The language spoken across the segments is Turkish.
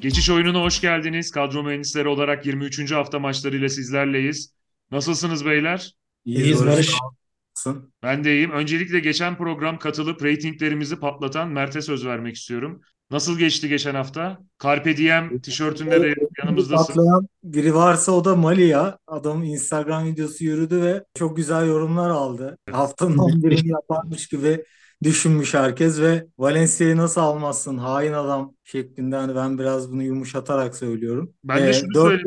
Geçiş oyununa hoş geldiniz. Kadro mühendisleri olarak 23. hafta maçlarıyla sizlerleyiz. Nasılsınız beyler? İyiyiz Barış. Ben de iyiyim. Öncelikle geçen program katılıp reytinglerimizi patlatan Mert'e söz vermek istiyorum. Nasıl geçti geçen hafta? Carpe Diem tişörtünde de yanımızdasın. Patlayan biri varsa o da Mali ya. Adam Instagram videosu yürüdü ve çok güzel yorumlar aldı. Haftanın 11'ini yaparmış gibi düşünmüş herkes ve Valencia'yı nasıl almazsın hain adam şeklinde hani ben biraz bunu yumuşatarak söylüyorum. Ben de Ee, şunu dört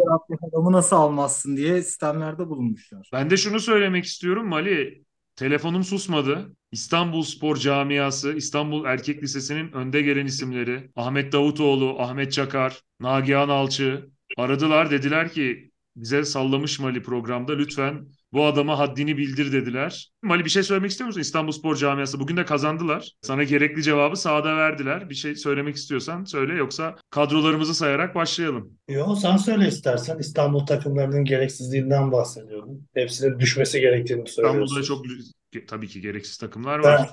adamı nasıl almazsın diye sistemlerde bulunmuşlar. Ben de şunu söylemek istiyorum Mali. Telefonum susmadı. İstanbul Spor Camiası, İstanbul Erkek Lisesi'nin önde gelen isimleri Ahmet Davutoğlu, Ahmet Çakar, Nagihan Alçı aradılar. Dediler ki bize sallamış Mali programda lütfen bu adama haddini bildir dediler. Mali bir şey söylemek istiyor musun? İstanbul Spor Camiası bugün de kazandılar. Sana gerekli cevabı sahada verdiler. Bir şey söylemek istiyorsan söyle yoksa kadrolarımızı sayarak başlayalım. Yo sen söyle istersen İstanbul takımlarının gereksizliğinden bahsediyorum. Hepsinin düşmesi gerektiğini İstanbul'da söylüyorsun. çok tabii ki gereksiz takımlar Ben, var.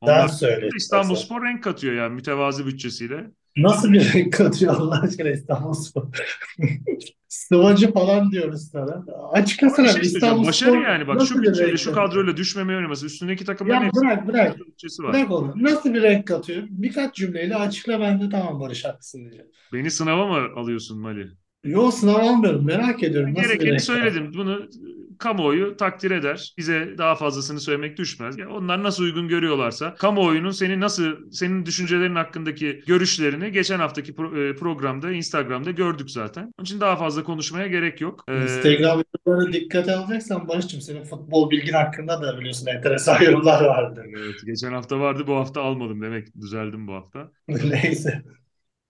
Onlar ben söyle İstanbul istersen. Spor renk katıyor yani mütevazi bütçesiyle. Nasıl bir renk katıyor Allah aşkına İstanbul Spor? Sıvacı falan diyoruz sana. Açık ara şey. İstanbul Başarı Spor yani bak şu bir bütçeyle şu kadroyla düşmemeye oynaması. Üstündeki takımların Ya bırak bırak. bütçesi var. Bırak onu. Nasıl bir renk katıyor? Birkaç cümleyle açıkla ben de tamam Barış haklısın diyeceğim. Beni sınava mı alıyorsun Mali? Yo sınav almıyorum. Merak ediyorum nasıl Gerekeni söyledim. Bunu kamuoyu takdir eder. Bize daha fazlasını söylemek düşmez. Ya onlar nasıl uygun görüyorlarsa kamuoyunun senin nasıl senin düşüncelerin hakkındaki görüşlerini geçen haftaki pro- e, programda Instagram'da gördük zaten. Onun için daha fazla konuşmaya gerek yok. Ee, Instagram yorumlarına dikkat alacaksan Barış'cığım senin futbol bilgin hakkında da biliyorsun enteresan yorumlar vardı. evet, geçen hafta vardı bu hafta almadım demek düzeldim bu hafta. Neyse.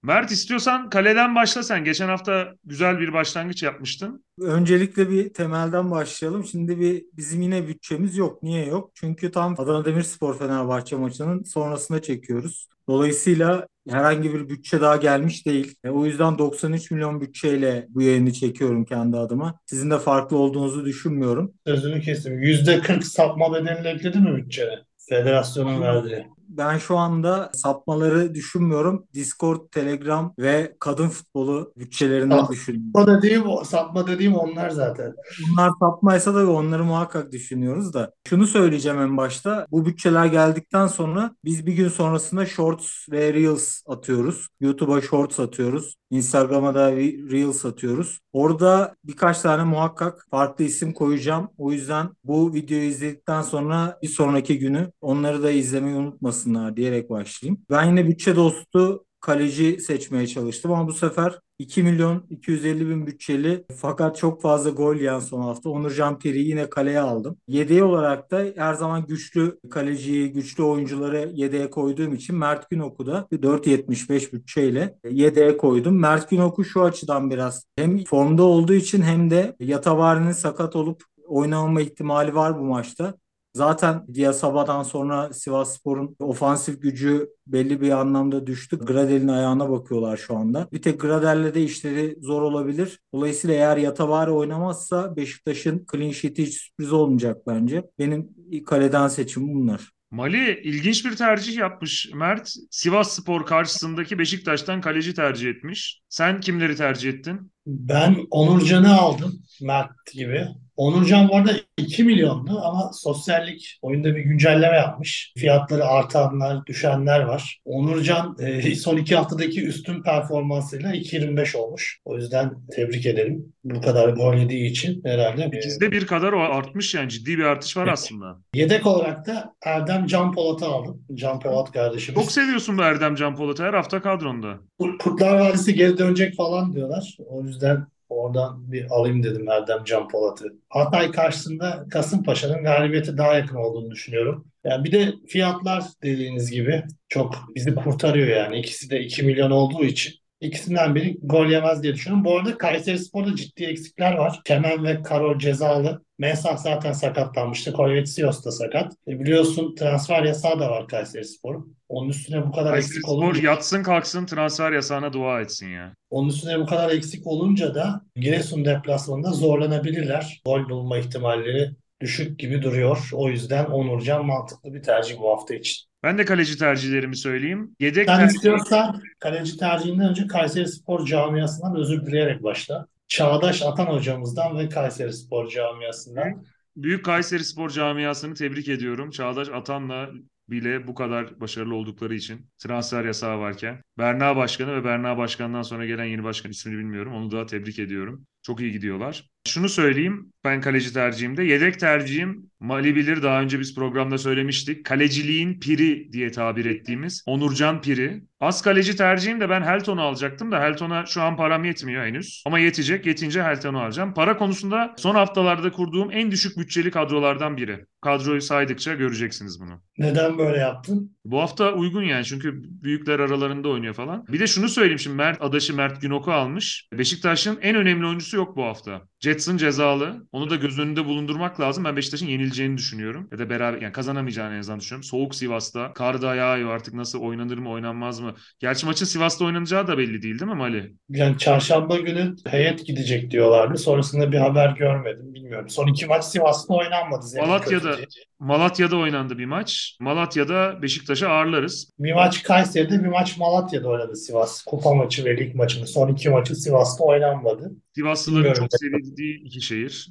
Mert istiyorsan kaleden başla sen. Geçen hafta güzel bir başlangıç yapmıştın. Öncelikle bir temelden başlayalım. Şimdi bir bizim yine bütçemiz yok. Niye yok? Çünkü tam Adana Demirspor Fenerbahçe maçının sonrasında çekiyoruz. Dolayısıyla herhangi bir bütçe daha gelmiş değil. E, o yüzden 93 milyon bütçeyle bu yayını çekiyorum kendi adıma. Sizin de farklı olduğunuzu düşünmüyorum. Sözünü kestim. %40 sapma bedelini ekledi mi bütçene? Federasyonun verdiği. Ben şu anda sapmaları düşünmüyorum. Discord, Telegram ve kadın futbolu bütçelerinden Ah, düşünüyorum. Sapma dediğim, sapma dediğim onlar zaten. Bunlar sapmaysa da onları muhakkak düşünüyoruz da. Şunu söyleyeceğim en başta. Bu bütçeler geldikten sonra biz bir gün sonrasında Shorts ve Reels atıyoruz. YouTube'a Shorts atıyoruz. Instagram'a da Re- Reels atıyoruz. Orada birkaç tane muhakkak farklı isim koyacağım. O yüzden bu videoyu izledikten sonra bir sonraki günü onları da izlemeyi unutmasınlar diyerek başlayayım. Ben yine bütçe dostu kaleci seçmeye çalıştım ama bu sefer 2 milyon 250 bin bütçeli fakat çok fazla gol yiyen son hafta Onurcan Peri'yi yine kaleye aldım. Yedeği olarak da her zaman güçlü kaleciyi, güçlü oyuncuları yedeğe koyduğum için Mert Günok'u da 4.75 bütçeyle yedeğe koydum. Mert Günok'u şu açıdan biraz hem formda olduğu için hem de Yatavarı'nın sakat olup oynamama ihtimali var bu maçta. Zaten Diasaba'dan sonra Sivasspor'un ofansif gücü belli bir anlamda düştü. Gradel'in ayağına bakıyorlar şu anda. Bir tek Gradel'le de işleri zor olabilir. Dolayısıyla eğer Yatavari oynamazsa Beşiktaş'ın clean sheet'i hiç sürpriz olmayacak bence. Benim kaleden seçimim bunlar. Mali ilginç bir tercih yapmış Mert. Sivas Spor karşısındaki Beşiktaş'tan kaleci tercih etmiş. Sen kimleri tercih ettin? Ben Onurcan'ı aldım Mert gibi. Onurcan bu arada 2 milyondu ama sosyallik oyunda bir güncelleme yapmış. Fiyatları artanlar, düşenler var. Onurcan e, son iki haftadaki üstün performansıyla 2.25 olmuş. O yüzden tebrik ederim. Bu kadar gol yediği için herhalde. e, İkizde bir kadar o artmış yani ciddi bir artış var aslında. Yedek olarak da Erdem Can Polat'ı aldım. Can Polat kardeşimiz. Çok seviyorsun bu Erdem Can Polat'ı her hafta kadronda. Kurt- Kurtlar Vadisi geri dönecek falan diyorlar. O yüzden oradan bir alayım dedim Erdem Can Polat'ı. Hatay karşısında Kasımpaşa'nın galibiyeti daha yakın olduğunu düşünüyorum. Yani bir de fiyatlar dediğiniz gibi çok bizi kurtarıyor yani. İkisi de 2 milyon olduğu için. İkisinden biri gol yemez diye düşünüyorum. Bu arada Kayserispor'da ciddi eksikler var. Kemen ve Karol cezalı. Mensah zaten sakatlanmıştı. Koyvetsios da sakat. E biliyorsun transfer yasağı da var Kayserispor'un. Onun üstüne bu kadar eksik Kayseri Spor olunca yatsın kalksın transfer yasağına dua etsin ya. onun üstüne bu kadar eksik olunca da Giresun deplasmanında zorlanabilirler. Gol bulma ihtimalleri düşük gibi duruyor. O yüzden Onurcan mantıklı bir tercih bu hafta için. Ben de kaleci tercihlerimi söyleyeyim. Yedek Sen tercih istiyorsan kaleci tercihinden önce Kayseri Spor camiasından özür dileyerek başla. Çağdaş Atan hocamızdan ve Kayseri Spor camiasından. Büyük Kayseri Spor camiasını tebrik ediyorum. Çağdaş Atan'la bile bu kadar başarılı oldukları için transfer yasağı varken Berna Başkanı ve Berna Başkan'dan sonra gelen yeni başkan ismini bilmiyorum. Onu da tebrik ediyorum. Çok iyi gidiyorlar. Şunu söyleyeyim ben kaleci tercihimde. Yedek tercihim Mali bilir daha önce biz programda söylemiştik. Kaleciliğin piri diye tabir ettiğimiz Onurcan Piri. Az kaleci tercihim de ben Helton'u alacaktım da Helton'a şu an param yetmiyor henüz. Ama yetecek. Yetince Helton'u alacağım. Para konusunda son haftalarda kurduğum en düşük bütçeli kadrolardan biri. Kadroyu saydıkça göreceksiniz bunu. Neden böyle yaptın? Bu hafta uygun yani çünkü büyükler aralarında oynuyor falan. Bir de şunu söyleyeyim şimdi Mert adaşı Mert Günok'u almış. Beşiktaş'ın en önemli oyuncusu yok bu hafta. Jetson cezalı. Onu da göz önünde bulundurmak lazım. Ben Beşiktaş'ın yenileceğini düşünüyorum. Ya da beraber yani kazanamayacağını en azından düşünüyorum. Soğuk Sivas'ta. Kar da yağıyor artık nasıl oynanır mı oynanmaz mı? Gerçi maçın Sivas'ta oynanacağı da belli değil değil mi Mali? Yani çarşamba günü heyet gidecek diyorlardı. Sonrasında bir haber görmedim. Bilmiyorum. Son iki maç Sivas'ta oynanmadı. Zemin Malatya'da kötü diye. Malatya'da oynandı bir maç. Malatya'da Beşiktaş'ı ağırlarız. Bir maç Kayseri'de, bir maç Malatya'da oynadı Sivas. Kupa maçı ve lig maçını. Son iki maçı Sivas'ta oynanmadı. Sivaslıların Bilmiyorum. çok sevdiği iki şehir.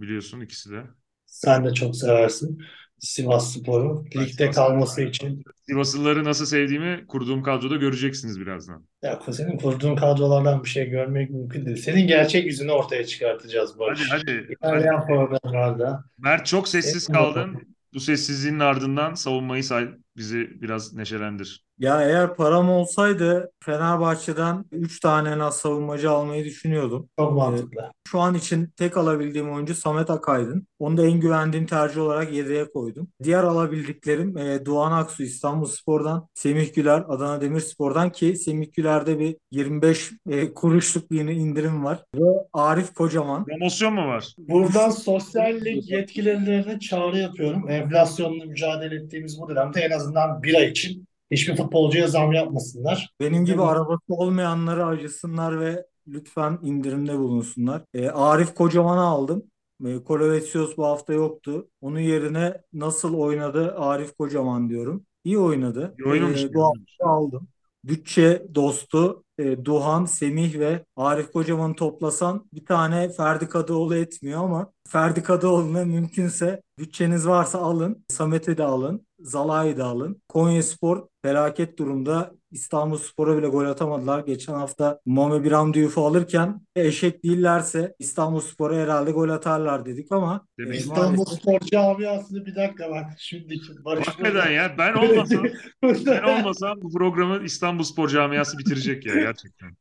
Biliyorsun ikisi de. Sen de çok seversin Sivas Spor'u. Ligde kalması için. Sivaslıları nasıl sevdiğimi kurduğum kadroda göreceksiniz birazdan. Ya senin kurduğun kadrolardan bir şey görmek mümkün değil. Senin gerçek yüzünü ortaya çıkartacağız Hadi Barış. hadi. hadi. İlerleyen programlarda. Mert çok sessiz kaldın. Bu sessizliğin ardından savunmayı say, bizi biraz neşelendir. Ya eğer param olsaydı Fenerbahçe'den 3 tane en az savunmacı almayı düşünüyordum. Çok mantıklı. Şu an için tek alabildiğim oyuncu Samet Akaydın. Onu da en güvendiğim tercih olarak yedeğe koydum. Diğer alabildiklerim e, Doğan Aksu İstanbulspor'dan, Semih Güler Adana Demirspor'dan ki Semih Güler'de bir 25 e, kuruşluk bir indirim var. Ve Arif Kocaman. Promosyon mu var? Buradan sosyal lig yetkililerine çağrı yapıyorum. Enflasyonla mücadele ettiğimiz bu dönemde en azından bir ay için hiçbir futbolcuya zam yapmasınlar. Benim gibi Evet. arabası olmayanları acısınlar ve lütfen indirimde bulunsunlar. E, Arif Kocaman'ı aldım. E, Kolovetsios bu hafta yoktu. Onun yerine nasıl oynadı Arif Kocaman diyorum. İyi oynadı. İyi oynamış. E, bu hafta aldım. Bütçe dostu e, Duhan, Semih ve Arif Kocaman'ı toplasan bir tane Ferdi Kadıoğlu etmiyor ama Ferdi Kadıoğlu'na mümkünse bütçeniz varsa alın. Samet'i de alın. Zalai'yi de alın. Konyaspor felaket durumda. İstanbulspor'a bile gol atamadılar. Geçen hafta Mame Biramdiyuf'u alırken eşek değillerse İstanbulspor'a herhalde gol atarlar dedik ama Demek e, İstanbul maalesef Spor camiasını bir dakika bak şimdiki Barış Bak neden ya? Ben olmasam, ben olmasam bu programı İstanbul Spor Camiası bitirecek ya gerçekten.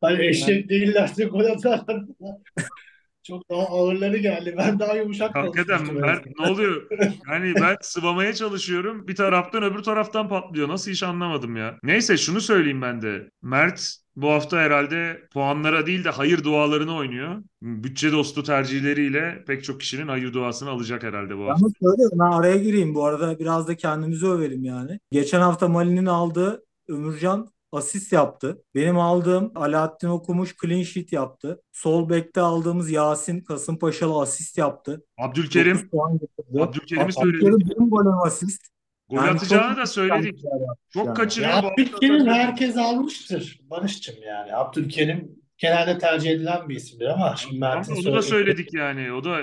hani eşek değillerse gol atarlar. Çok daha ağırları geldi. Ben daha yumuşak Hakikaten. Mert ne oluyor? Yani ben sıvamaya çalışıyorum. Bir taraftan öbür taraftan patlıyor. Nasıl iş anlamadım ya. Neyse şunu söyleyeyim ben de. Mert bu hafta herhalde puanlara değil de hayır dualarını oynuyor. Bütçe dostu tercihleriyle pek çok kişinin hayır duasını alacak herhalde bu hafta. Yalnız şöyle ben araya gireyim bu arada biraz da kendimizi övelim yani. Geçen hafta Mali'nin aldığı Ömürcan asist yaptı. Benim aldığım Alaaddin Okumuş clean sheet yaptı. Sol bekte aldığımız Yasin Kasımpaşalı asist yaptı. Abdülkerim, 9 puan getirdi. Abdülkerim'i Abdülkerim söyledik. benim golüm asist. Gol Yani atacağını çok da söyledik. Çok yani. kaçırıyor Ya. Abdülkerim herkes almıştır Barış'cığım yani. Abdülkerim genelde tercih edilen bir isimdir ama şimdi Mert'in onu da söyledik yani. O da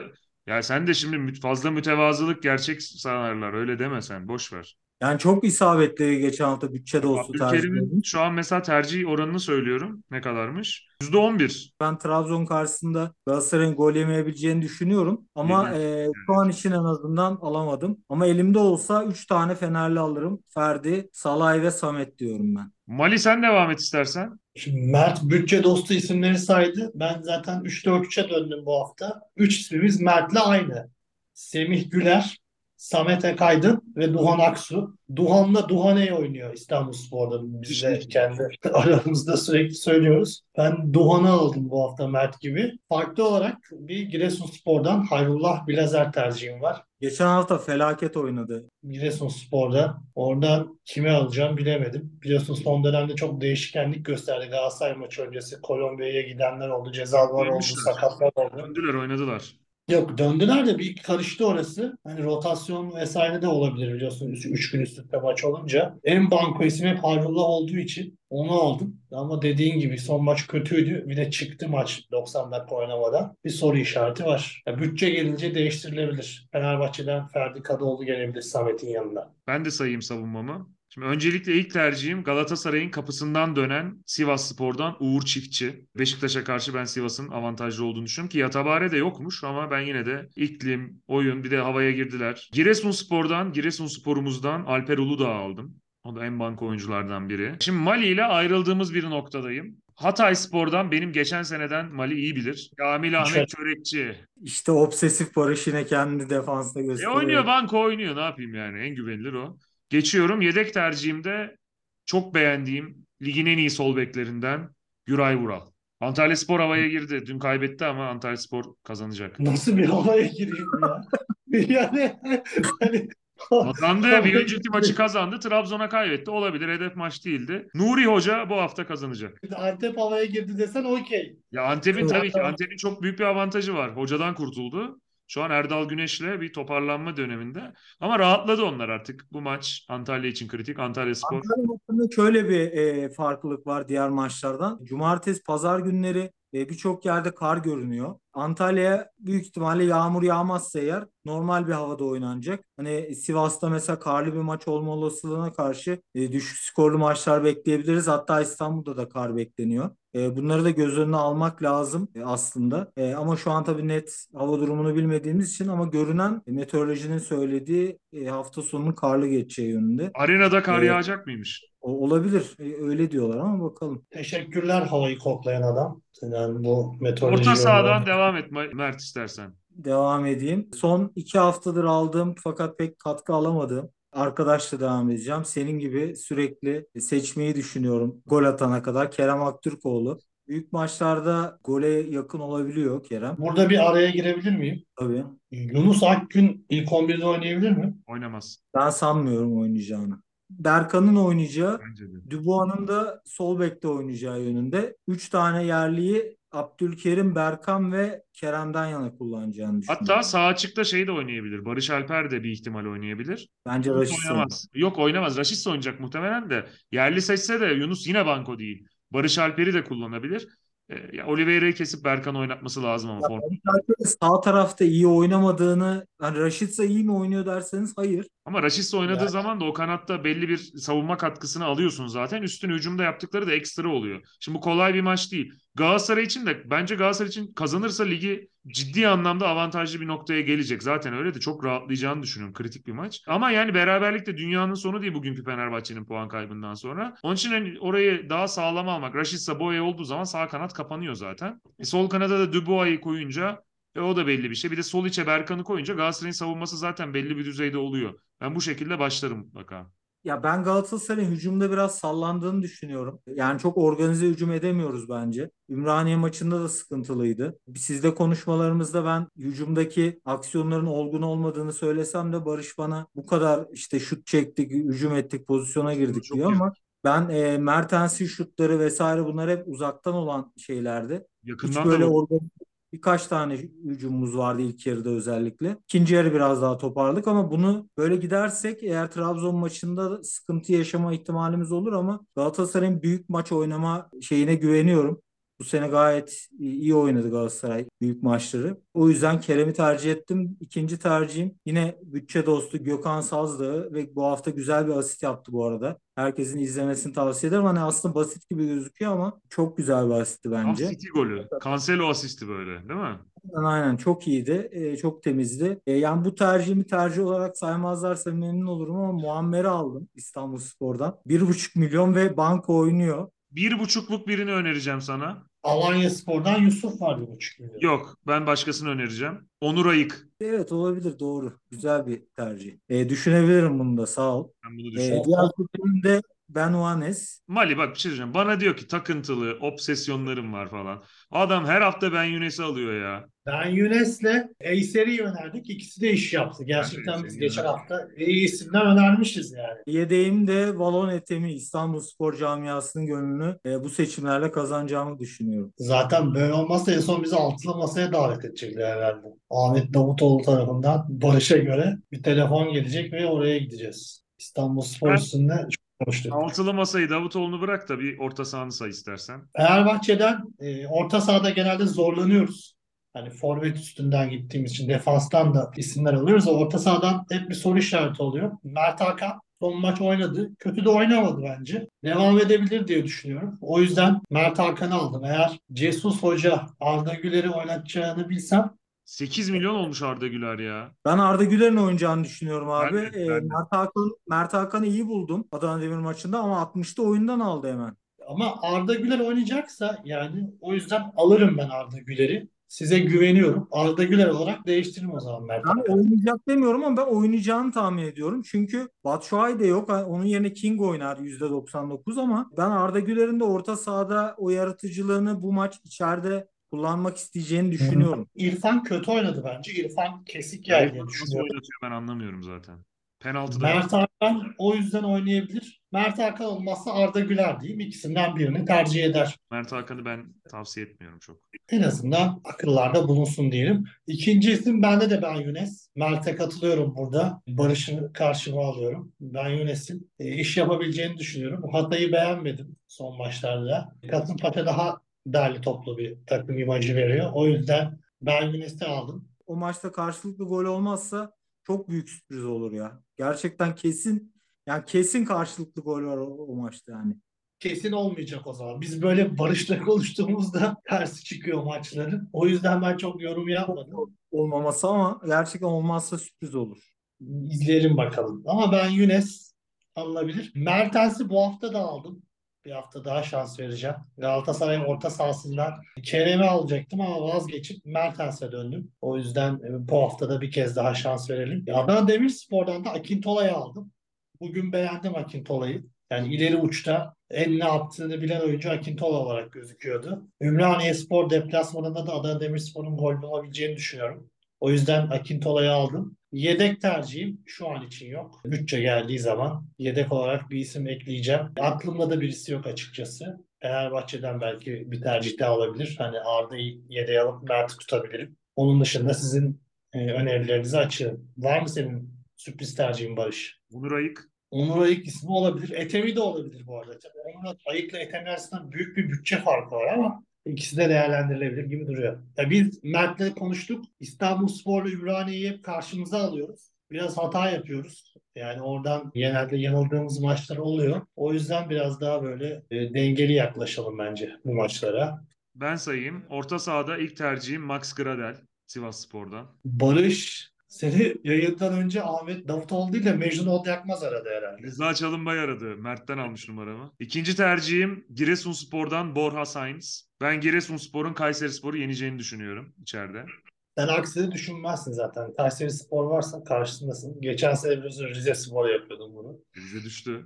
ya sen de şimdi fazla mütevazılık gerçek sanarlar. Öyle deme sen. Boş ver. Yani çok isabetli geçen hafta bütçe dostu Abdülkerim'in tercihlerimiz. şu an mesela tercih oranını söylüyorum. Ne kadarmış? %11. Ben Trabzon karşısında Galatasaray'ın gol yemeyebileceğini düşünüyorum. Ama e, şu an için en azından alamadım. Ama elimde olsa 3 tane Fenerli alırım. Ferdi, Salay ve Samet diyorum ben. Mali sen devam et istersen. Şimdi Mert bütçe dostu isimleri saydı. Ben zaten 3-4-3'e döndüm bu hafta. 3 ismimiz Mert'le aynı. Semih Güler, Samet Akaydın ve Duhan Aksu. Duhan'la Duhaney oynuyor İstanbulspor'da. Biz de kendi aramızda sürekli söylüyoruz. Ben Duhan'ı aldım bu hafta Mert gibi. Farklı olarak bir Giresunspor'dan Hayrullah Bilazer tercihim var. Geçen hafta felaket oynadı. Giresunspor'da. Oradan kimi alacağım bilemedim. Biliyorsun son dönemde çok değişkenlik gösterdi. Galatasaray maçı öncesi Kolombiya'ya gidenler oldu, cezalar oldu, sakatlar oldu. Döndüler oynadılar. Yok döndüler de bir karıştı orası. Hani rotasyon vesaire de olabilir biliyorsun. Üç, üç gün üst üste maç olunca. En banko ismi hep Hayrullah olduğu için onu aldım. Ama dediğin gibi son maç kötüydü. Bir de çıktı maç 90 dakika oynamadan. Bir soru işareti var. Ya bütçe gelince değiştirilebilir. Fenerbahçe'den Ferdi Kadıoğlu gelebilir Samet'in yanına. Ben de sayayım savunmamı. Şimdi öncelikle ilk tercihim Galatasaray'ın kapısından dönen Sivas Spor'dan Uğur Çiftçi. Beşiktaş'a karşı ben Sivas'ın avantajlı olduğunu düşünüyorum ki Yatabare de yokmuş ama ben yine de iklim, oyun bir de havaya girdiler. Giresunspor'dan, Giresunspor'umuzdan Alper Uludağ aldım. O da en banka oyunculardan biri. Şimdi Mali ile ayrıldığımız bir noktadayım. Hatay Spor'dan benim geçen seneden Mali iyi bilir. Kamil Ahmet Çörekçi. İşte obsesif Barış yine kendini defansta E gösteriyor. oynuyor banko oynuyor ne yapayım yani en güvenilir o. Geçiyorum yedek tercihimde çok beğendiğim ligin en iyi sol beklerinden Güray Vural. Antalya Spor havaya girdi. Dün kaybetti ama Antalya Spor kazanacak. Nasıl bir havaya gireyim ya? yani hani Kazandı. Bir önceki maçı kazandı. Trabzon'a kaybetti. Olabilir. Hedef maç değildi. Nuri Hoca bu hafta kazanacak. Antep havaya girdi desen okey. Ya Antep'in tabii ki Antep'in çok büyük bir avantajı var. Hocadan kurtuldu. Şu an Erdal Güneş'le bir toparlanma döneminde. Ama rahatladı onlar artık. Bu maç Antalya için kritik. Antalya Spor. Antalya maçında şöyle bir e, farklılık var diğer maçlardan. Cumartesi, pazar günleri e, birçok yerde kar görünüyor. Antalya büyük ihtimalle yağmur yağmazsa eğer normal bir havada oynanacak. Hani Sivas'ta mesela karlı bir maç olma olasılığına karşı e, düşük skorlu maçlar bekleyebiliriz. Hatta İstanbul'da da kar bekleniyor. E, bunları da göz önüne almak lazım e, aslında. E, ama şu an tabii net hava durumunu bilmediğimiz için ama görünen e, meteorolojinin söylediği e, hafta sonunun karlı geçeceği yönünde. Arenada kar Evet. yağacak mıymış? O, olabilir. E, öyle diyorlar ama bakalım. Teşekkürler havayı koklayan adam. Yani bu meteoroloji Orta sahadan yorumları- devam et Mert istersen. Devam edeyim. Son iki haftadır aldığım fakat pek katkı alamadığım arkadaşla devam edeceğim. Senin gibi sürekli seçmeyi düşünüyorum gol atana kadar. Kerem Aktürkoğlu. Büyük maçlarda gole yakın olabiliyor Kerem. Burada bir araya girebilir miyim? Tabii. Yunus Akgün ilk 11'de oynayabilir mi? Oynamaz. Ben sanmıyorum oynayacağını. Berkan'ın oynayacağı, Bence de. Dubois'ın da sol bekte oynayacağı yönünde. Üç tane yerliyi Abdülkerim, Berkan ve Kerem'den yana kullanacağını düşünüyorum. Hatta sağ açıkta şey de oynayabilir. Barış Alper de bir ihtimal oynayabilir. Bence Yunus Raşit oynamaz. Yok oynamaz. Raşit oynayacak muhtemelen de. Yerli seçse de Yunus yine banko değil. Barış Alper'i de kullanabilir. E, ya Oliveira'yı kesip Berkan oynatması lazım ama. form- sağ tarafta iyi oynamadığını, hani Raşitsa iyi mi oynuyor derseniz hayır. Ama Raşit'le oynadığı Yani- zaman da o kanatta belli bir savunma katkısını alıyorsun zaten. Üstüne hücumda yaptıkları da ekstra oluyor. Şimdi bu kolay bir maç değil. Galatasaray için de bence Galatasaray için kazanırsa ligi ciddi anlamda avantajlı bir noktaya gelecek. Zaten öyle de çok rahatlayacağını düşünüyorum. Kritik bir maç. Ama yani beraberlik de dünyanın sonu değil bugünkü Fenerbahçe'nin puan kaybından sonra. Onun için hani orayı daha sağlam almak. Raşitsa Boya olduğu zaman sağ kanat kapanıyor zaten. E, sol kanada da Dubois'ı koyunca e o da belli bir şey. Bir de sol içe Berkan'ı koyunca Galatasaray'ın savunması zaten belli bir düzeyde oluyor. Ben bu şekilde başlarım mutlaka. Ya ben Galatasaray'ın hücumda biraz sallandığını düşünüyorum. Yani çok organize hücum edemiyoruz bence. Ümraniye maçında da sıkıntılıydı. Sizde konuşmalarımızda ben hücumdaki aksiyonların olgun olmadığını söylesem de Barış bana bu kadar işte şut çektik, hücum ettik, pozisyona girdik Çok diyor ama ben e, Mertens'in şutları vesaire bunlar hep uzaktan olan şeylerdi. Hiç Yakından böyle da organize birkaç tane hücumumuz vardı ilk yarıda özellikle. İkinci yarı biraz daha toparladık ama bunu böyle gidersek eğer Trabzon maçında da sıkıntı yaşama ihtimalimiz olur ama Galatasaray'ın büyük maç oynama şeyine güveniyorum. Bu sene gayet iyi oynadı Galatasaray büyük maçları. O yüzden Kerem'i tercih ettim. İkinci tercihim yine bütçe dostu Gökhan Sazdağ ve bu hafta güzel bir asist yaptı bu arada. Herkesin izlemesini tavsiye ederim. Hani aslında basit gibi gözüküyor ama çok güzel bir asisti bence. City golü. Cancelo asisti böyle değil mi? Aynen, aynen çok iyiydi. Ee, çok temizdi. Ee, yani bu tercihimi tercih olarak saymazlarsa memnun olurum ama Muammer'i aldım İstanbulspor'dan. 1,5 milyon ve banko oynuyor. Bir buçukluk birini önereceğim sana. Alanya Spor'dan Yusuf vardı bu çıkıyor. Yok ben başkasını önereceğim. Onur Ayık. Evet olabilir doğru. Güzel bir tercih. Ee, düşünebilirim bunu da sağ ol. Ben bunu Ee, düşünüyorum. diğer seçeneğim de Benuanes. Mali bak bir şey diyeceğim. Bana diyor ki takıntılı, obsesyonlarım var falan. Adam her hafta Ben Yunes'i alıyor ya. Ben Yunes'le Eyser'i önerdik. İkisi de iş yaptı. Gerçekten biz geçen hafta iyi isimler önermişiz yani. Yedeğim de Valon Etemi İstanbul Spor Camiası'nın gönlünü e, bu seçimlerle kazanacağımı düşünüyorum. Zaten böyle olmazsa en son bizi altılı masaya davet edecekler herhalde. Ahmet Davutoğlu tarafından Barış'a göre bir telefon gelecek ve oraya gideceğiz. İstanbul Spor Ben- üstünde çok konuştuk. Altılı masayı Davutoğlu'nu bırak da bir orta sahanı say istersen. Fenerbahçe'den e, orta sahada genelde zorlanıyoruz. Hani forvet üstünden gittiğimiz için defanstan da isimler alıyoruz. O Orta sahadan hep bir soru işareti oluyor. Mert Hakan son maç oynadı. Kötü de oynamadı bence. Devam edebilir diye düşünüyorum. O yüzden Mert Hakan'ı aldım. Eğer Cesus Hoca Arda Güler'i oynatacağını bilsem 8 milyon olmuş Arda Güler ya. Ben Arda Güler'in oynayacağını düşünüyorum abi. Ben de, E, ben de. Mert Hakan Mert Hakan'ı iyi buldum Adana Demir maçında ama 60'ta oyundan aldı hemen. ama Arda Güler oynayacaksa yani o yüzden alırım ben Arda Güler'i. Size güveniyorum. Arda Güler olarak değiştiririm o zaman Mert Ben oynayacak demiyorum ama ben oynayacağını tahmin ediyorum. Çünkü Batshuayi de yok. Onun yerine King oynar %99 ama ben Arda Güler'in de orta sahada o yaratıcılığını bu maç içeride kullanmak isteyeceğini düşünüyorum. İrfan kötü oynadı bence. İrfan kesik diye Nasıl düşünüyorum. oynatıyor ben anlamıyorum zaten. Penaltıda Mert Hakan o yüzden oynayabilir. Mert Hakan olmazsa Arda Güler diyeyim. İkisinden birini tercih eder. Mert Hakan'ı ben tavsiye etmiyorum çok. En azından akıllarda bulunsun diyelim. İkinci isim bende de Ben Yunes. Mert'e katılıyorum burada. Barış'ı karşıma alıyorum. Ben Yunes'in e, iş yapabileceğini düşünüyorum. Hatay'ı beğenmedim son maçlarda. Kasımpaşa daha derli toplu bir takım imajı veriyor. O yüzden Ben Yunes'i aldım. O maçta karşılıklı gol olmazsa çok büyük sürpriz olur ya. Gerçekten kesin yani kesin karşılıklı gol var o, o maçta yani. kesin olmayacak o zaman. Biz böyle Barış'la konuştuğumuzda tersi çıkıyor maçların. O yüzden ben çok yorum yapmadım. Olmaması ama gerçekten olmazsa sürpriz olur. İzleyelim bakalım. Ama ben Younes alınabilir. Mertens'i bu hafta da aldım. Bir hafta daha şans vereceğim. Galatasaray orta sahasından Kerem'i alacaktım ama vazgeçip Mertens'e döndüm. O yüzden e, bu hafta da bir kez daha şans verelim. Adana Demirspor'dan da Akintola'yı aldım. Bugün beğendim Akintola'yı. Yani ileri uçta en ne yaptığını bilen oyuncu Akintola olarak gözüküyordu. Ümraniye Spor deplasmanında da Adana Demirspor'un golünü olabileceğini düşünüyorum. O yüzden Akintola'yı aldım. Yedek tercihim şu an için yok. Bütçe geldiği zaman yedek olarak bir isim ekleyeceğim. Aklımda da birisi yok açıkçası. Fenerbahçe'den belki bir tercih daha olabilir. Hani Arda'yı yedeğe alıp Mert'i tutabilirim. Onun dışında sizin e, önerilerinizi açığım. Var mı senin sürpriz tercihin Barış? Onur Ayık Onur Ayık ismi olabilir. Etemi de olabilir bu arada. Onur Ayık'la Etemi arasında büyük bir bütçe farkı var ama ikisi de değerlendirilebilir gibi duruyor. Ya biz Mert'le konuştuk. İstanbul Spor'la Ümraniye'yi hep karşımıza alıyoruz. Biraz hata yapıyoruz. Yani oradan genelde yanıldığımız maçlar oluyor. O yüzden biraz daha böyle e, dengeli yaklaşalım bence bu maçlara. ben sayayım. Orta sahada ilk tercihim Max Gradel Sivas Spor'dan. Barış seni yayından önce Ahmet Davutoğlu değil de Mecnun Odyakmaz aradı herhalde. Rıza Çalınbay aradı. Mert'ten almış numaramı. İkinci tercihim Giresunspor'dan Borja Sainz. Ben Giresunspor'un Kayserispor'u yeneceğini düşünüyorum içeride. Sen aksini düşünmezsin zaten. Kayseri Spor varsa karşısındasın. Geçen sene biliyorsun Rize Spor yapıyordum bunu. Bize düştü.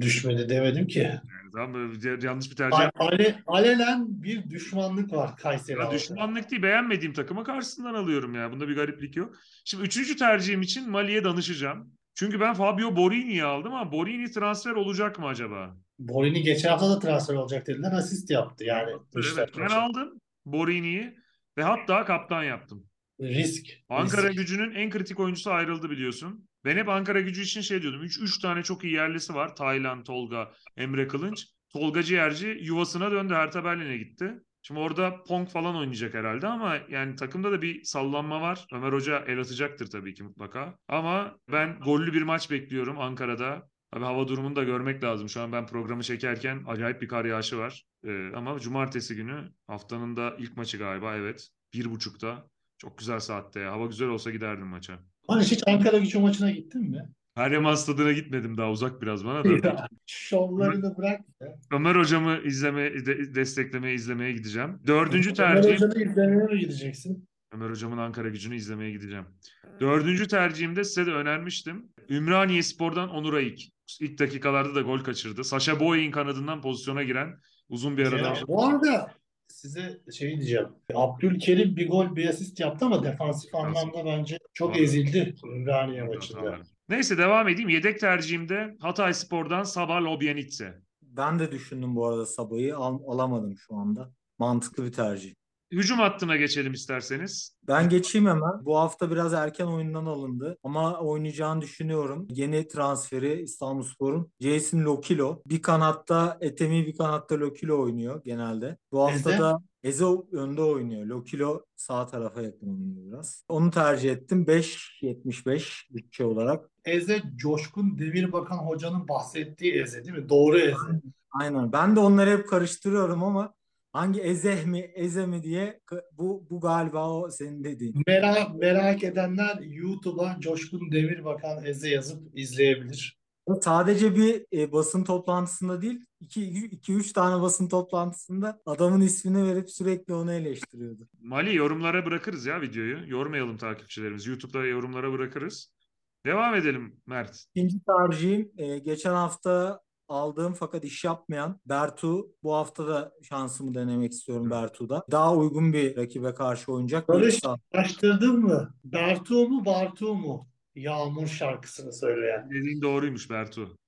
Düşmedi demedim ki. Yani tamam yanlış bir tercih. Ale, ale- alenen bir düşmanlık var Kayseri Ya düşmanlık değil beğenmediğim takımı karşısından alıyorum ya. Bunda bir gariplik yok. Şimdi üçüncü tercihim için Mali'ye danışacağım. Çünkü ben Fabio Borini'yi aldım ama Borini transfer olacak mı acaba? Borini geçen hafta da transfer olacak dediler. Asist yaptı yani. Evet, ben aldım Borini'yi ve hatta kaptan yaptım. Risk. Ankara risk. gücünün en kritik oyuncusu ayrıldı biliyorsun. Ben hep Ankara gücü için şey diyordum. 3 tane çok iyi yerlisi var. Taylan, Tolga, Emre Kılınç. Tolga Ciğerci yuvasına döndü. Hertha Berlin'e gitti. Şimdi orada Pong falan oynayacak herhalde ama yani takımda da bir sallanma var. Ömer Hoca el atacaktır tabii ki mutlaka. Ama ben gollü bir maç bekliyorum Ankara'da. Abi hava durumunu da görmek lazım. Şu an ben programı çekerken acayip bir kar yağışı var. Ee, ama cumartesi günü haftanın da ilk maçı galiba evet. Bir buçukta. Çok güzel saatte. Hava güzel olsa giderdim maça. Barış hiç Ankara gücü maçına gittin mi? Meryem stadına gitmedim daha uzak biraz bana da. Ya, Şovlarını bırak. ya. Ömer hocamı izleme, de- desteklemeye, izlemeye gideceğim. Dördüncü Ömer tercihim Hoca'nı izlemeye mi gideceksin? Ömer Hocam'ın Ankara gücünü izlemeye gideceğim. Dördüncü tercihimde size de önermiştim. Ümraniye Spor'dan Onur Ayık. İlk dakikalarda da gol kaçırdı. Sasha Boye'in kanadından pozisyona giren uzun bir aradan. Ya, bu arada size şey diyeceğim. Abdülkerim bir gol bir asist yaptı ama defansif anlamda bence çok ezildi Ümraniye maçında. Neyse devam edeyim. Yedek tercihimde Hatay Spor'dan Sabah Lobyanitse. Ben de düşündüm bu arada Sabah'ı al- alamadım şu anda. Mantıklı bir tercih. Hücum hattına geçelim isterseniz. Ben geçeyim hemen. Bu hafta biraz erken oyundan alındı ama oynayacağını düşünüyorum. Yeni transferi İstanbulspor'un Jason Lokilo. Bir kanatta Etemi bir kanatta Lokilo oynuyor genelde. Bu hafta Eze? da Eze önde oynuyor. Lokilo sağ tarafa yakın oynuyor biraz. Onu tercih ettim. 5.75 bütçe olarak. Eze Coşkun Demirbakan hocanın bahsettiği Eze değil mi? Doğru Eze. Aynen. Ben de onları hep karıştırıyorum ama hangi Eze mi Eze mi diye bu bu galiba o senin dediğin. Merak, merak edenler YouTube'a Coşkun Demirbakan Eze yazıp izleyebilir. Sadece bir e, basın toplantısında değil, 2-3 tane basın toplantısında adamın ismini verip sürekli onu eleştiriyordu. Mali yorumlara bırakırız ya videoyu. Yormayalım takipçilerimizi. YouTube'da yorumlara bırakırız. Devam edelim Mert. İkinci tercihim e, geçen hafta aldığım fakat iş yapmayan Bertu. Bu hafta da şansımı denemek istiyorum Bertu'da. Daha uygun bir rakibe karşı oynayacak. Barış araştırdın mı? Bertu mu Bartu mu? Yağmur şarkısını söyleyen. Dediğin doğruymuş Bertu.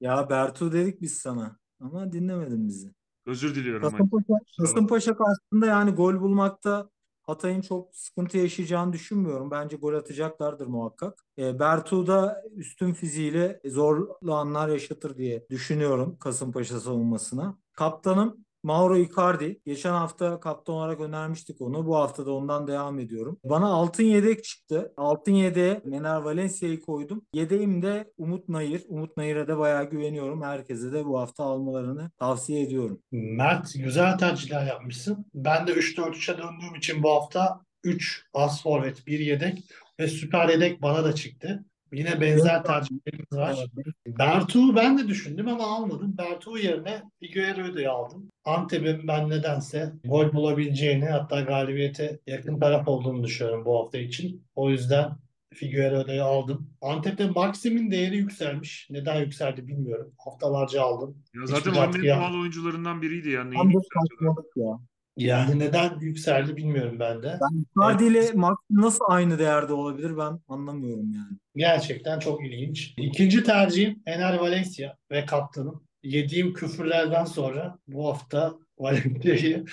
Ya Bertu dedik biz sana ama dinlemedin bizi. Özür diliyorum. Kasımpaşa, Kasımpaşa karşısında yani gol bulmakta Hatay'ın çok sıkıntı yaşayacağını düşünmüyorum. Bence gol atacaklardır muhakkak. E, Bertu da üstün fiziğiyle zorlu anlar yaşatır diye düşünüyorum Kasımpaşa savunmasına. Kaptanım Mauro Icardi. Geçen hafta kaptan olarak önermiştik onu. Bu hafta da ondan devam ediyorum. Bana altın yedek çıktı. Altın yedeğe Nener Valencia'yı koydum. Yedeğimde Umut Nayır. Umut Nayır'a da bayağı güveniyorum. Herkese de bu hafta almalarını tavsiye ediyorum. Mert güzel tercihler yapmışsın. Ben de 3-4-3'e döndüğüm için bu hafta 3 as forvet, 1 yedek ve süper yedek bana da çıktı. Yine benzer tercihlerimiz var. Bertu'yu ben de düşündüm ama almadım. Bertu yerine Figueiredo'yu da aldım. Antep'in ben nedense gol bulabileceğini hatta galibiyete yakın taraf olduğunu düşünüyorum bu hafta için. O yüzden Figueiredo'yu aldım. Antep'te Maxim'in değeri yükselmiş. Neden yükseldi bilmiyorum. Haftalarca aldım. Ya zaten yap- Doğal oyuncularından biriydi yani. Tam bir saçmalık ya. Yani neden yükseldi bilmiyorum ben de. Ben Icardi ile Max nasıl aynı değerde olabilir ben anlamıyorum yani. Gerçekten çok ilginç. İkinci tercihim Ener Valencia ve kaptanım. Yediğim küfürlerden sonra bu hafta Valencia'yı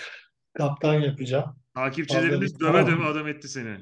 kaptan yapacağım. Takipçilerimiz döve döve adam etti seni.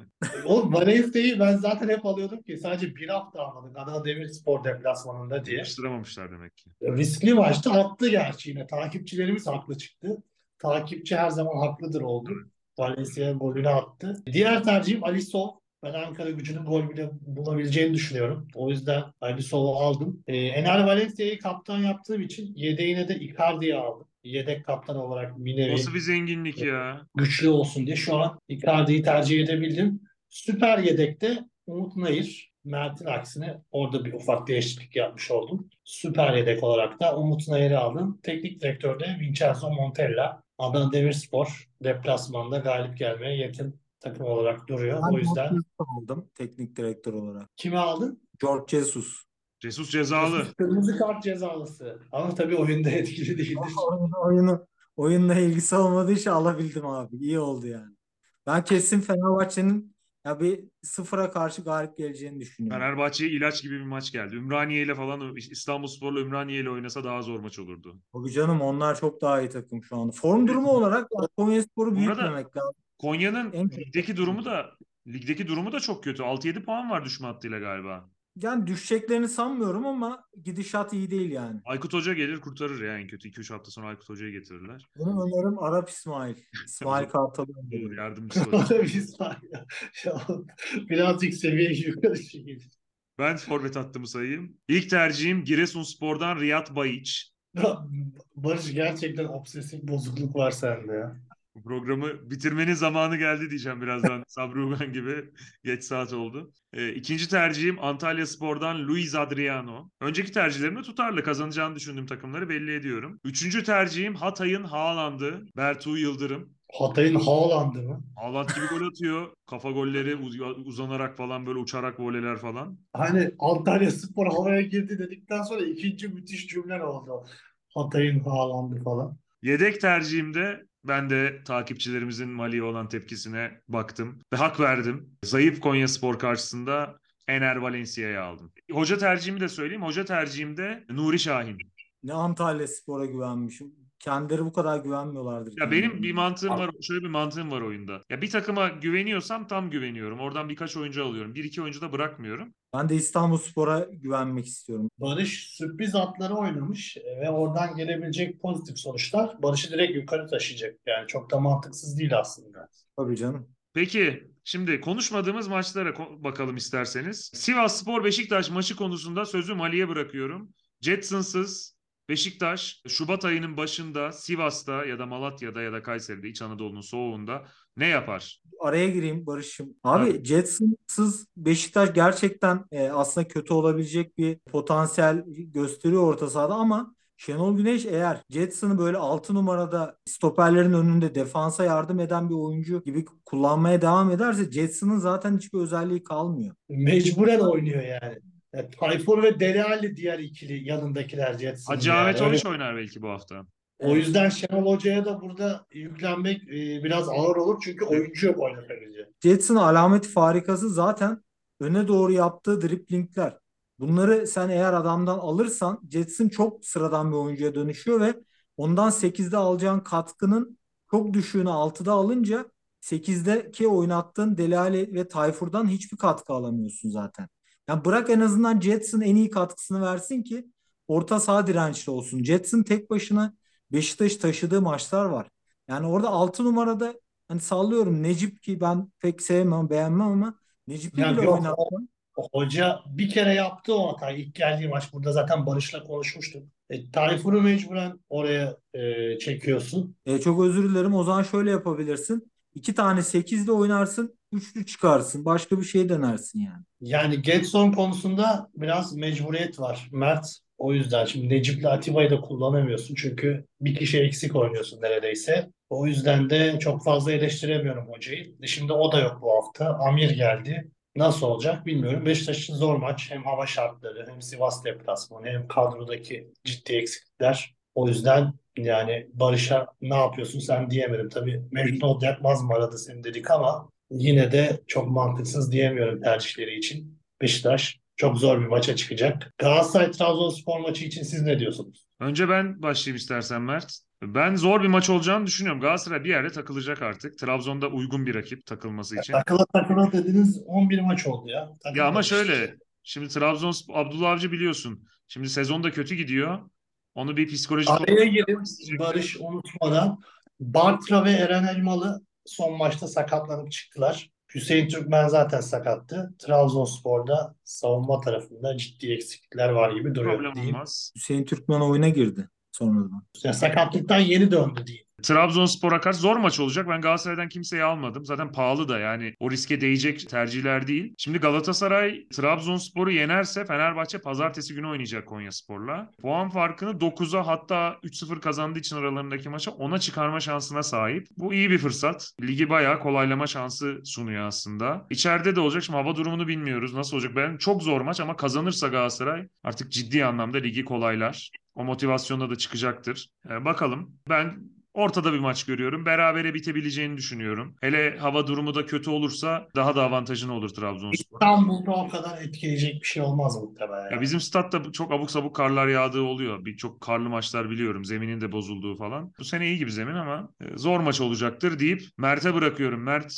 O Valencia'yı ben zaten hep alıyordum ki sadece bir hafta almadık Adana Demirspor deplasmanında diye. Yapıştıramamışlar demek ki. Riskli maçtı attı gerçi yine. Takipçilerimiz haklı çıktı. Takipçi her zaman haklıdır oldu. Valencia golünü attı. Diğer tercihim Alisov. Ben Ankara gücünün gol bile bulabileceğini düşünüyorum. O yüzden Alisov'u aldım. Ee, Ener Valencia'yı kaptan yaptığım için yedeğine de Icardi'yi aldım. Yedek kaptan olarak bir nevi Nasıl bir zenginlik ya. güçlü olsun diye şu an Icardi'yi tercih edebildim. Süper yedekte Umut Nayır. Mert'in aksine orada bir ufak değişiklik yapmış oldum. Süper yedek olarak da Umut Nayır'ı aldım. Teknik direktörde Vincenzo Montella. Adana Demirspor deplasmanda galip gelmeye yakın takım olarak duruyor. Ben o yüzden aldım teknik direktör olarak. kimi aldın? George Jesus. Jesus cezalı. Kırmızı kart cezalısı. Ama tabii oyunda etkili değildir. Oyunu, oyunu, oyunla ilgisi olmadığı için alabildim abi. İyi oldu yani. Ben kesin Fenerbahçe'nin ya bir sıfıra karşı galip geleceğini düşünüyorum. Fenerbahçe'ye ilaç gibi bir maç geldi. Ümraniye ile falan İstanbulspor'la Ümraniye ile oynasa daha zor maç olurdu. Tabii canım onlar çok daha iyi takım şu anda. Form durumu olarak Konyaspor'u Orada- büyütmemek lazım. Konya'nın ligdeki durumu da ligdeki durumu da çok kötü. 6-7 puan var düşme hattıyla galiba. Yani düşeceklerini sanmıyorum ama gidişat iyi değil yani. Aykut Hoca gelir kurtarır ya en kötü. 2-3 hafta sonra Aykut Hoca'yı getirirler. Benim önerim Arap İsmail. İsmail öneriyorum. yardımcısı olur. ya. Ya Birazcık seviyeyi yukarı çekildi. Ben forvet hattımı sayayım. İlk tercihim Giresunspor'dan Riyad Bayiç. Barış gerçekten obsesif bozukluk var sende ya. Bu programı bitirmenin zamanı geldi diyeceğim birazdan. Sabri Ugan gibi geç saat oldu. Ee, ikinci tercihim Antalya Spor'dan Luis Adriano. Önceki tercihlerimde tutarlı kazanacağını düşündüğüm takımları belli ediyorum. Üçüncü tercihim Hatay'ın Haaland'ı Bertu Yıldırım. Hatay'ın Haaland'ı mı? Haaland gibi gol atıyor. Kafa golleri uz- uzanarak falan böyle uçarak voleler falan. Hani Antalya Spor havaya girdi dedikten sonra ikinci müthiş cümle oldu. Hatay'ın Haaland'ı falan. Yedek tercihimde ben de takipçilerimizin Mali'ye olan tepkisine baktım ve hak verdim. Zayıf Konyaspor karşısında Ener Valencia'yı aldım. Hoca tercihimi de söyleyeyim. Hoca tercihimde Nuri Şahin. Ne Antalya Spor'a güvenmişim. Kendileri bu kadar güvenmiyorlardır. Ya benim bir mantığım var. Şöyle bir mantığım var oyunda. Ya bir takıma güveniyorsam tam güveniyorum. Oradan birkaç oyuncu alıyorum. Bir iki oyuncu da bırakmıyorum. Ben de İstanbul Spor'a güvenmek istiyorum. Barış sürpriz atları oynamış ve oradan gelebilecek pozitif sonuçlar Barış'ı direkt yukarı taşıyacak. Yani çok da mantıksız değil aslında. Tabii canım. Peki şimdi konuşmadığımız maçlara bakalım isterseniz. Sivas Spor Beşiktaş maçı konusunda sözü Mali'ye bırakıyorum. Jetsons'ız Beşiktaş Şubat ayının başında Sivas'ta ya da Malatya'da ya da Kayseri'de İç Anadolu'nun soğuğunda ne yapar? Araya gireyim Barış'ım. Abi Tabii. Jetsons'ız Beşiktaş gerçekten e, aslında kötü olabilecek bir potansiyel gösteriyor orta sahada ama Şenol Güneş eğer Jetson'ı böyle 6 numarada stoperlerin önünde defansa yardım eden bir oyuncu gibi kullanmaya devam ederse Jetson'ın zaten hiçbir özelliği kalmıyor. Mecburen oynuyor yani. E, Tayfur ve Dele Alli diğer ikili yanındakiler Jetson. Hacı yani. Ahmet Oruç oynar belki bu hafta. O yüzden Şenol Hoca'ya da burada yüklenmek e, biraz ağır olur çünkü oyuncu yok oynatabilecek. Jetson'ın alameti farikası zaten öne doğru yaptığı driplingler. Bunları sen eğer adamdan alırsan Jetson çok sıradan bir oyuncuya dönüşüyor ve ondan 8'de alacağın katkının çok düşüğünü 6'da alınca 8'deki oynattığın Delali ve Tayfur'dan hiçbir katkı alamıyorsun zaten. Yani bırak en azından Jetson en iyi katkısını versin ki orta saha dirençli olsun. Jetson tek başına Beşiktaş taşıdığı maçlar var. Yani orada 6 numarada hani sallıyorum Necip ki ben pek sevmem, beğenmem ama Necip'i Ya bile oynattım. Hoca bir kere yaptı o hatayı. İlk geldiği maç burada zaten Barış'la konuşmuştuk. E, Tayfur'u mecburen oraya e, çekiyorsun. E, çok özür dilerim. O zaman şöyle yapabilirsin. İki tane 8'de oynarsın, üçlü çıkarsın. Başka bir şey denersin yani. Yani Getson konusunda biraz mecburiyet var Mert. O yüzden şimdi Necip'le Atiba'yı da kullanamıyorsun. Çünkü bir kişi eksik oynuyorsun neredeyse. O yüzden de çok fazla eleştiremiyorum hocayı. Şimdi o da yok bu hafta. Amir geldi. Nasıl olacak bilmiyorum. Beşiktaş için zor maç. Hem hava şartları hem Sivas deplasmanı hem kadrodaki ciddi eksiklikler. O yüzden yani Barış'a ne yapıyorsun sen diyemedim. Tabii Mecnun Odyakmaz mı aradı seni dedik ama yine de çok mantıksız diyemiyorum tercihleri için. Beşiktaş çok zor bir maça çıkacak. Galatasaray Trabzonspor maçı için siz ne diyorsunuz? Önce ben başlayayım istersen Mert. Ben zor bir maç olacağını düşünüyorum. Galatasaray bir yerde takılacak artık. Trabzon'da uygun bir rakip takılması için. Takıla takıla dediniz 11 maç oldu ya. Takıla Ya ama işte. şöyle, şimdi Trabzon Abdullah Avcı biliyorsun. Şimdi sezonda kötü gidiyor. Onu bir psikolojik Araya isteyecekler. Barış unutmadan Bartra ve Eren Elmalı son maçta sakatlanıp çıktılar. Hüseyin Türkmen zaten sakattı. Trabzonspor'da savunma tarafında ciddi eksiklikler var gibi duruyor problem diyeyim. olmaz. Hüseyin Türkmen oyuna girdi sonradan. Yani sakatlıktan yeni döndü diyeyim. Trabzonspor'a karşı zor maç olacak. Ben Galatasaray'dan kimseyi almadım. Zaten pahalı da yani o riske değecek tercihler değil. Şimdi Galatasaray Trabzonspor'u yenerse Fenerbahçe pazartesi günü oynayacak Konyaspor'la. Puan farkını 9'a hatta 3-0 kazandığı için aralarındaki maça 10'a çıkarma şansına sahip. Bu iyi bir fırsat. Ligi bayağı kolaylama şansı sunuyor aslında. İçeride de olacak. Şimdi hava durumunu bilmiyoruz. Nasıl olacak? Ben çok zor maç ama kazanırsa Galatasaray artık ciddi anlamda ligi kolaylar. O motivasyonla da çıkacaktır. Ee, bakalım. Ben ortada bir maç görüyorum. Berabere bitebileceğini düşünüyorum. Hele hava durumu da kötü olursa daha da avantajını olur Trabzonspor. İstanbul'da o kadar etkileyecek bir şey olmaz muhtemelen. Ya bizim statta çok abuk sabuk karlar yağdığı oluyor. Birçok karlı maçlar biliyorum. Zeminin de bozulduğu falan. Bu sene iyi gibi zemin ama e, zor maç olacaktır deyip Mert'e bırakıyorum. Mert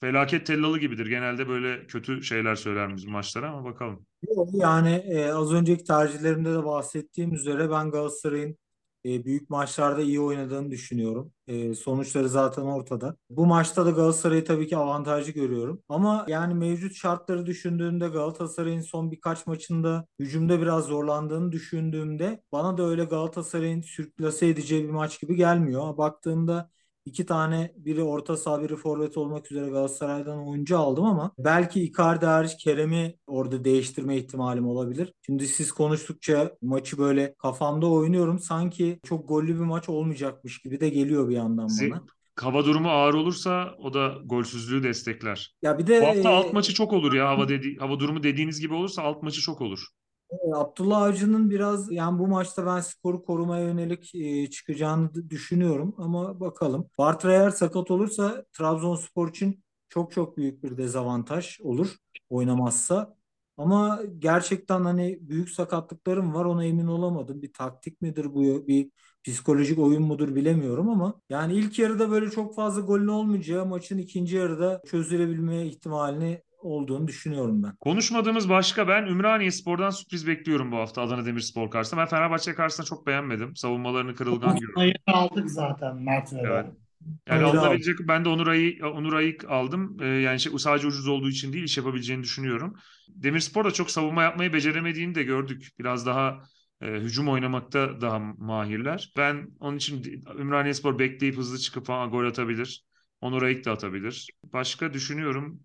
felaket tellalı gibidir. Genelde böyle kötü şeyler söyler bizim maçlara ama bakalım. Yani e, az önceki tercihlerimde de bahsettiğim üzere ben Galatasaray'ın e, büyük maçlarda iyi oynadığını düşünüyorum. E, sonuçları zaten ortada. Bu maçta da Galatasaray'ı tabii ki avantajlı görüyorum. Ama yani mevcut şartları düşündüğümde Galatasaray'ın son birkaç maçında hücumda biraz zorlandığını düşündüğümde bana da öyle Galatasaray'ın sürklase edeceği bir maç gibi gelmiyor. Baktığımda İki tane biri orta saha biri forvet olmak üzere Galatasaray'dan oyuncu aldım ama belki Icardi hariç Kerem'i orada değiştirme ihtimalim olabilir. Şimdi siz konuştukça maçı böyle kafamda oynuyorum. Sanki çok gollü bir maç olmayacakmış gibi de geliyor bir yandan Ze- bana. hava durumu ağır olursa o da golsüzlüğü destekler. Ya bir de Bu hafta e, alt maçı çok olur ya. Hava dedi hava durumu dediğiniz gibi olursa alt maçı çok olur. Abdullah Avcı'nın biraz yani bu maçta ben skoru korumaya yönelik e, çıkacağını düşünüyorum ama bakalım. Bartra eğer sakat olursa Trabzonspor için çok çok büyük bir dezavantaj olur oynamazsa. Ama gerçekten hani büyük sakatlıklarım var ona emin olamadım. Bir taktik midir bu bir psikolojik oyun mudur bilemiyorum ama yani ilk yarıda böyle çok fazla golün olmayacağı maçın ikinci yarıda çözülebilme ihtimalini olduğunu düşünüyorum ben. Konuşmadığımız başka ben Ümraniyespor'dan sürpriz bekliyorum bu hafta Adana Demirspor karşısında. Ben Fenerbahçe karşısında çok beğenmedim. Savunmalarını kırılgan gördüm. Sayı aldık zaten Mert ve Evet. Yani Hayır, alınabilecek ben de Onur Ayı Onur Ayık aldım. Ee, yani şey, sadece ucuz olduğu için değil iş yapabileceğini düşünüyorum. Demirspor da çok savunma yapmayı beceremediğini de gördük. Biraz daha e, hücum oynamakta daha mahirler. Ben onun için Ümraniyespor bekleyip hızlı çıkıp falan gol atabilir. Onur Ayık da atabilir. Başka düşünüyorum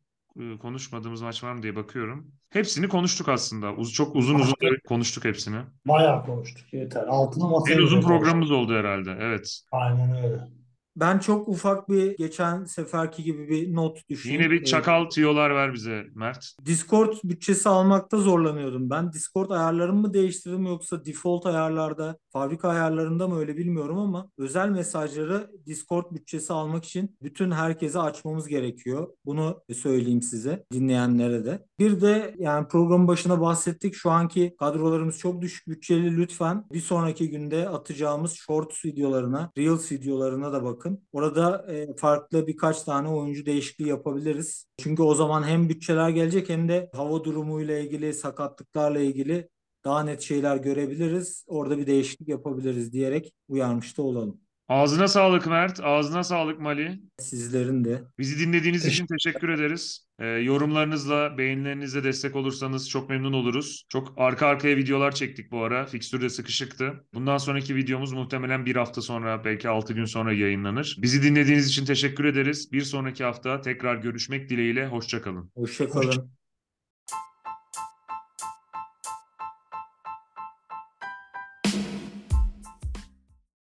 konuşmadığımız maç var mı diye bakıyorum. Hepsini konuştuk aslında. Uz çok uzun uzun konuştuk hepsini. Bayağı konuştuk yeter. Altına masaya En uzun programımız oldu herhalde. Evet. Aynen öyle. Ben çok ufak bir geçen seferki gibi bir not düşeyim. Yine bir Ee, çakal tiyolar ver bize Mert. Discord bütçesi almakta zorlanıyordum ben. Discord ayarlarımı mı değiştirdim yoksa default ayarlarda, fabrika ayarlarında mı öyle bilmiyorum ama özel mesajları Discord bütçesi almak için bütün herkese açmamız gerekiyor. Bunu söyleyeyim size, dinleyenlere de. Bir de yani programın başına bahsettik. Şu anki kadrolarımız çok düşük bütçeli. Lütfen bir sonraki günde atacağımız Shorts videolarına, Reels videolarına da bakın. Orada e, farklı birkaç tane oyuncu değişikliği yapabiliriz. Çünkü o zaman hem bütçeler gelecek hem de hava durumuyla ilgili, sakatlıklarla ilgili daha net şeyler görebiliriz. Orada bir değişiklik yapabiliriz diyerek uyarmış da olalım. Ağzına sağlık Mert. Ağzına sağlık Mali. Sizlerin de. Bizi dinlediğiniz için teşekkür ederiz. Ee, yorumlarınızla, beğenilerinizle destek olursanız çok memnun oluruz. Çok arka arkaya videolar çektik bu ara. Fikstürde sıkışıktı. Bundan sonraki videomuz muhtemelen bir hafta sonra, belki 6 gün sonra yayınlanır. Bizi dinlediğiniz için teşekkür ederiz. Bir sonraki hafta tekrar görüşmek dileğiyle. Hoşçakalın. Hoşça kalın.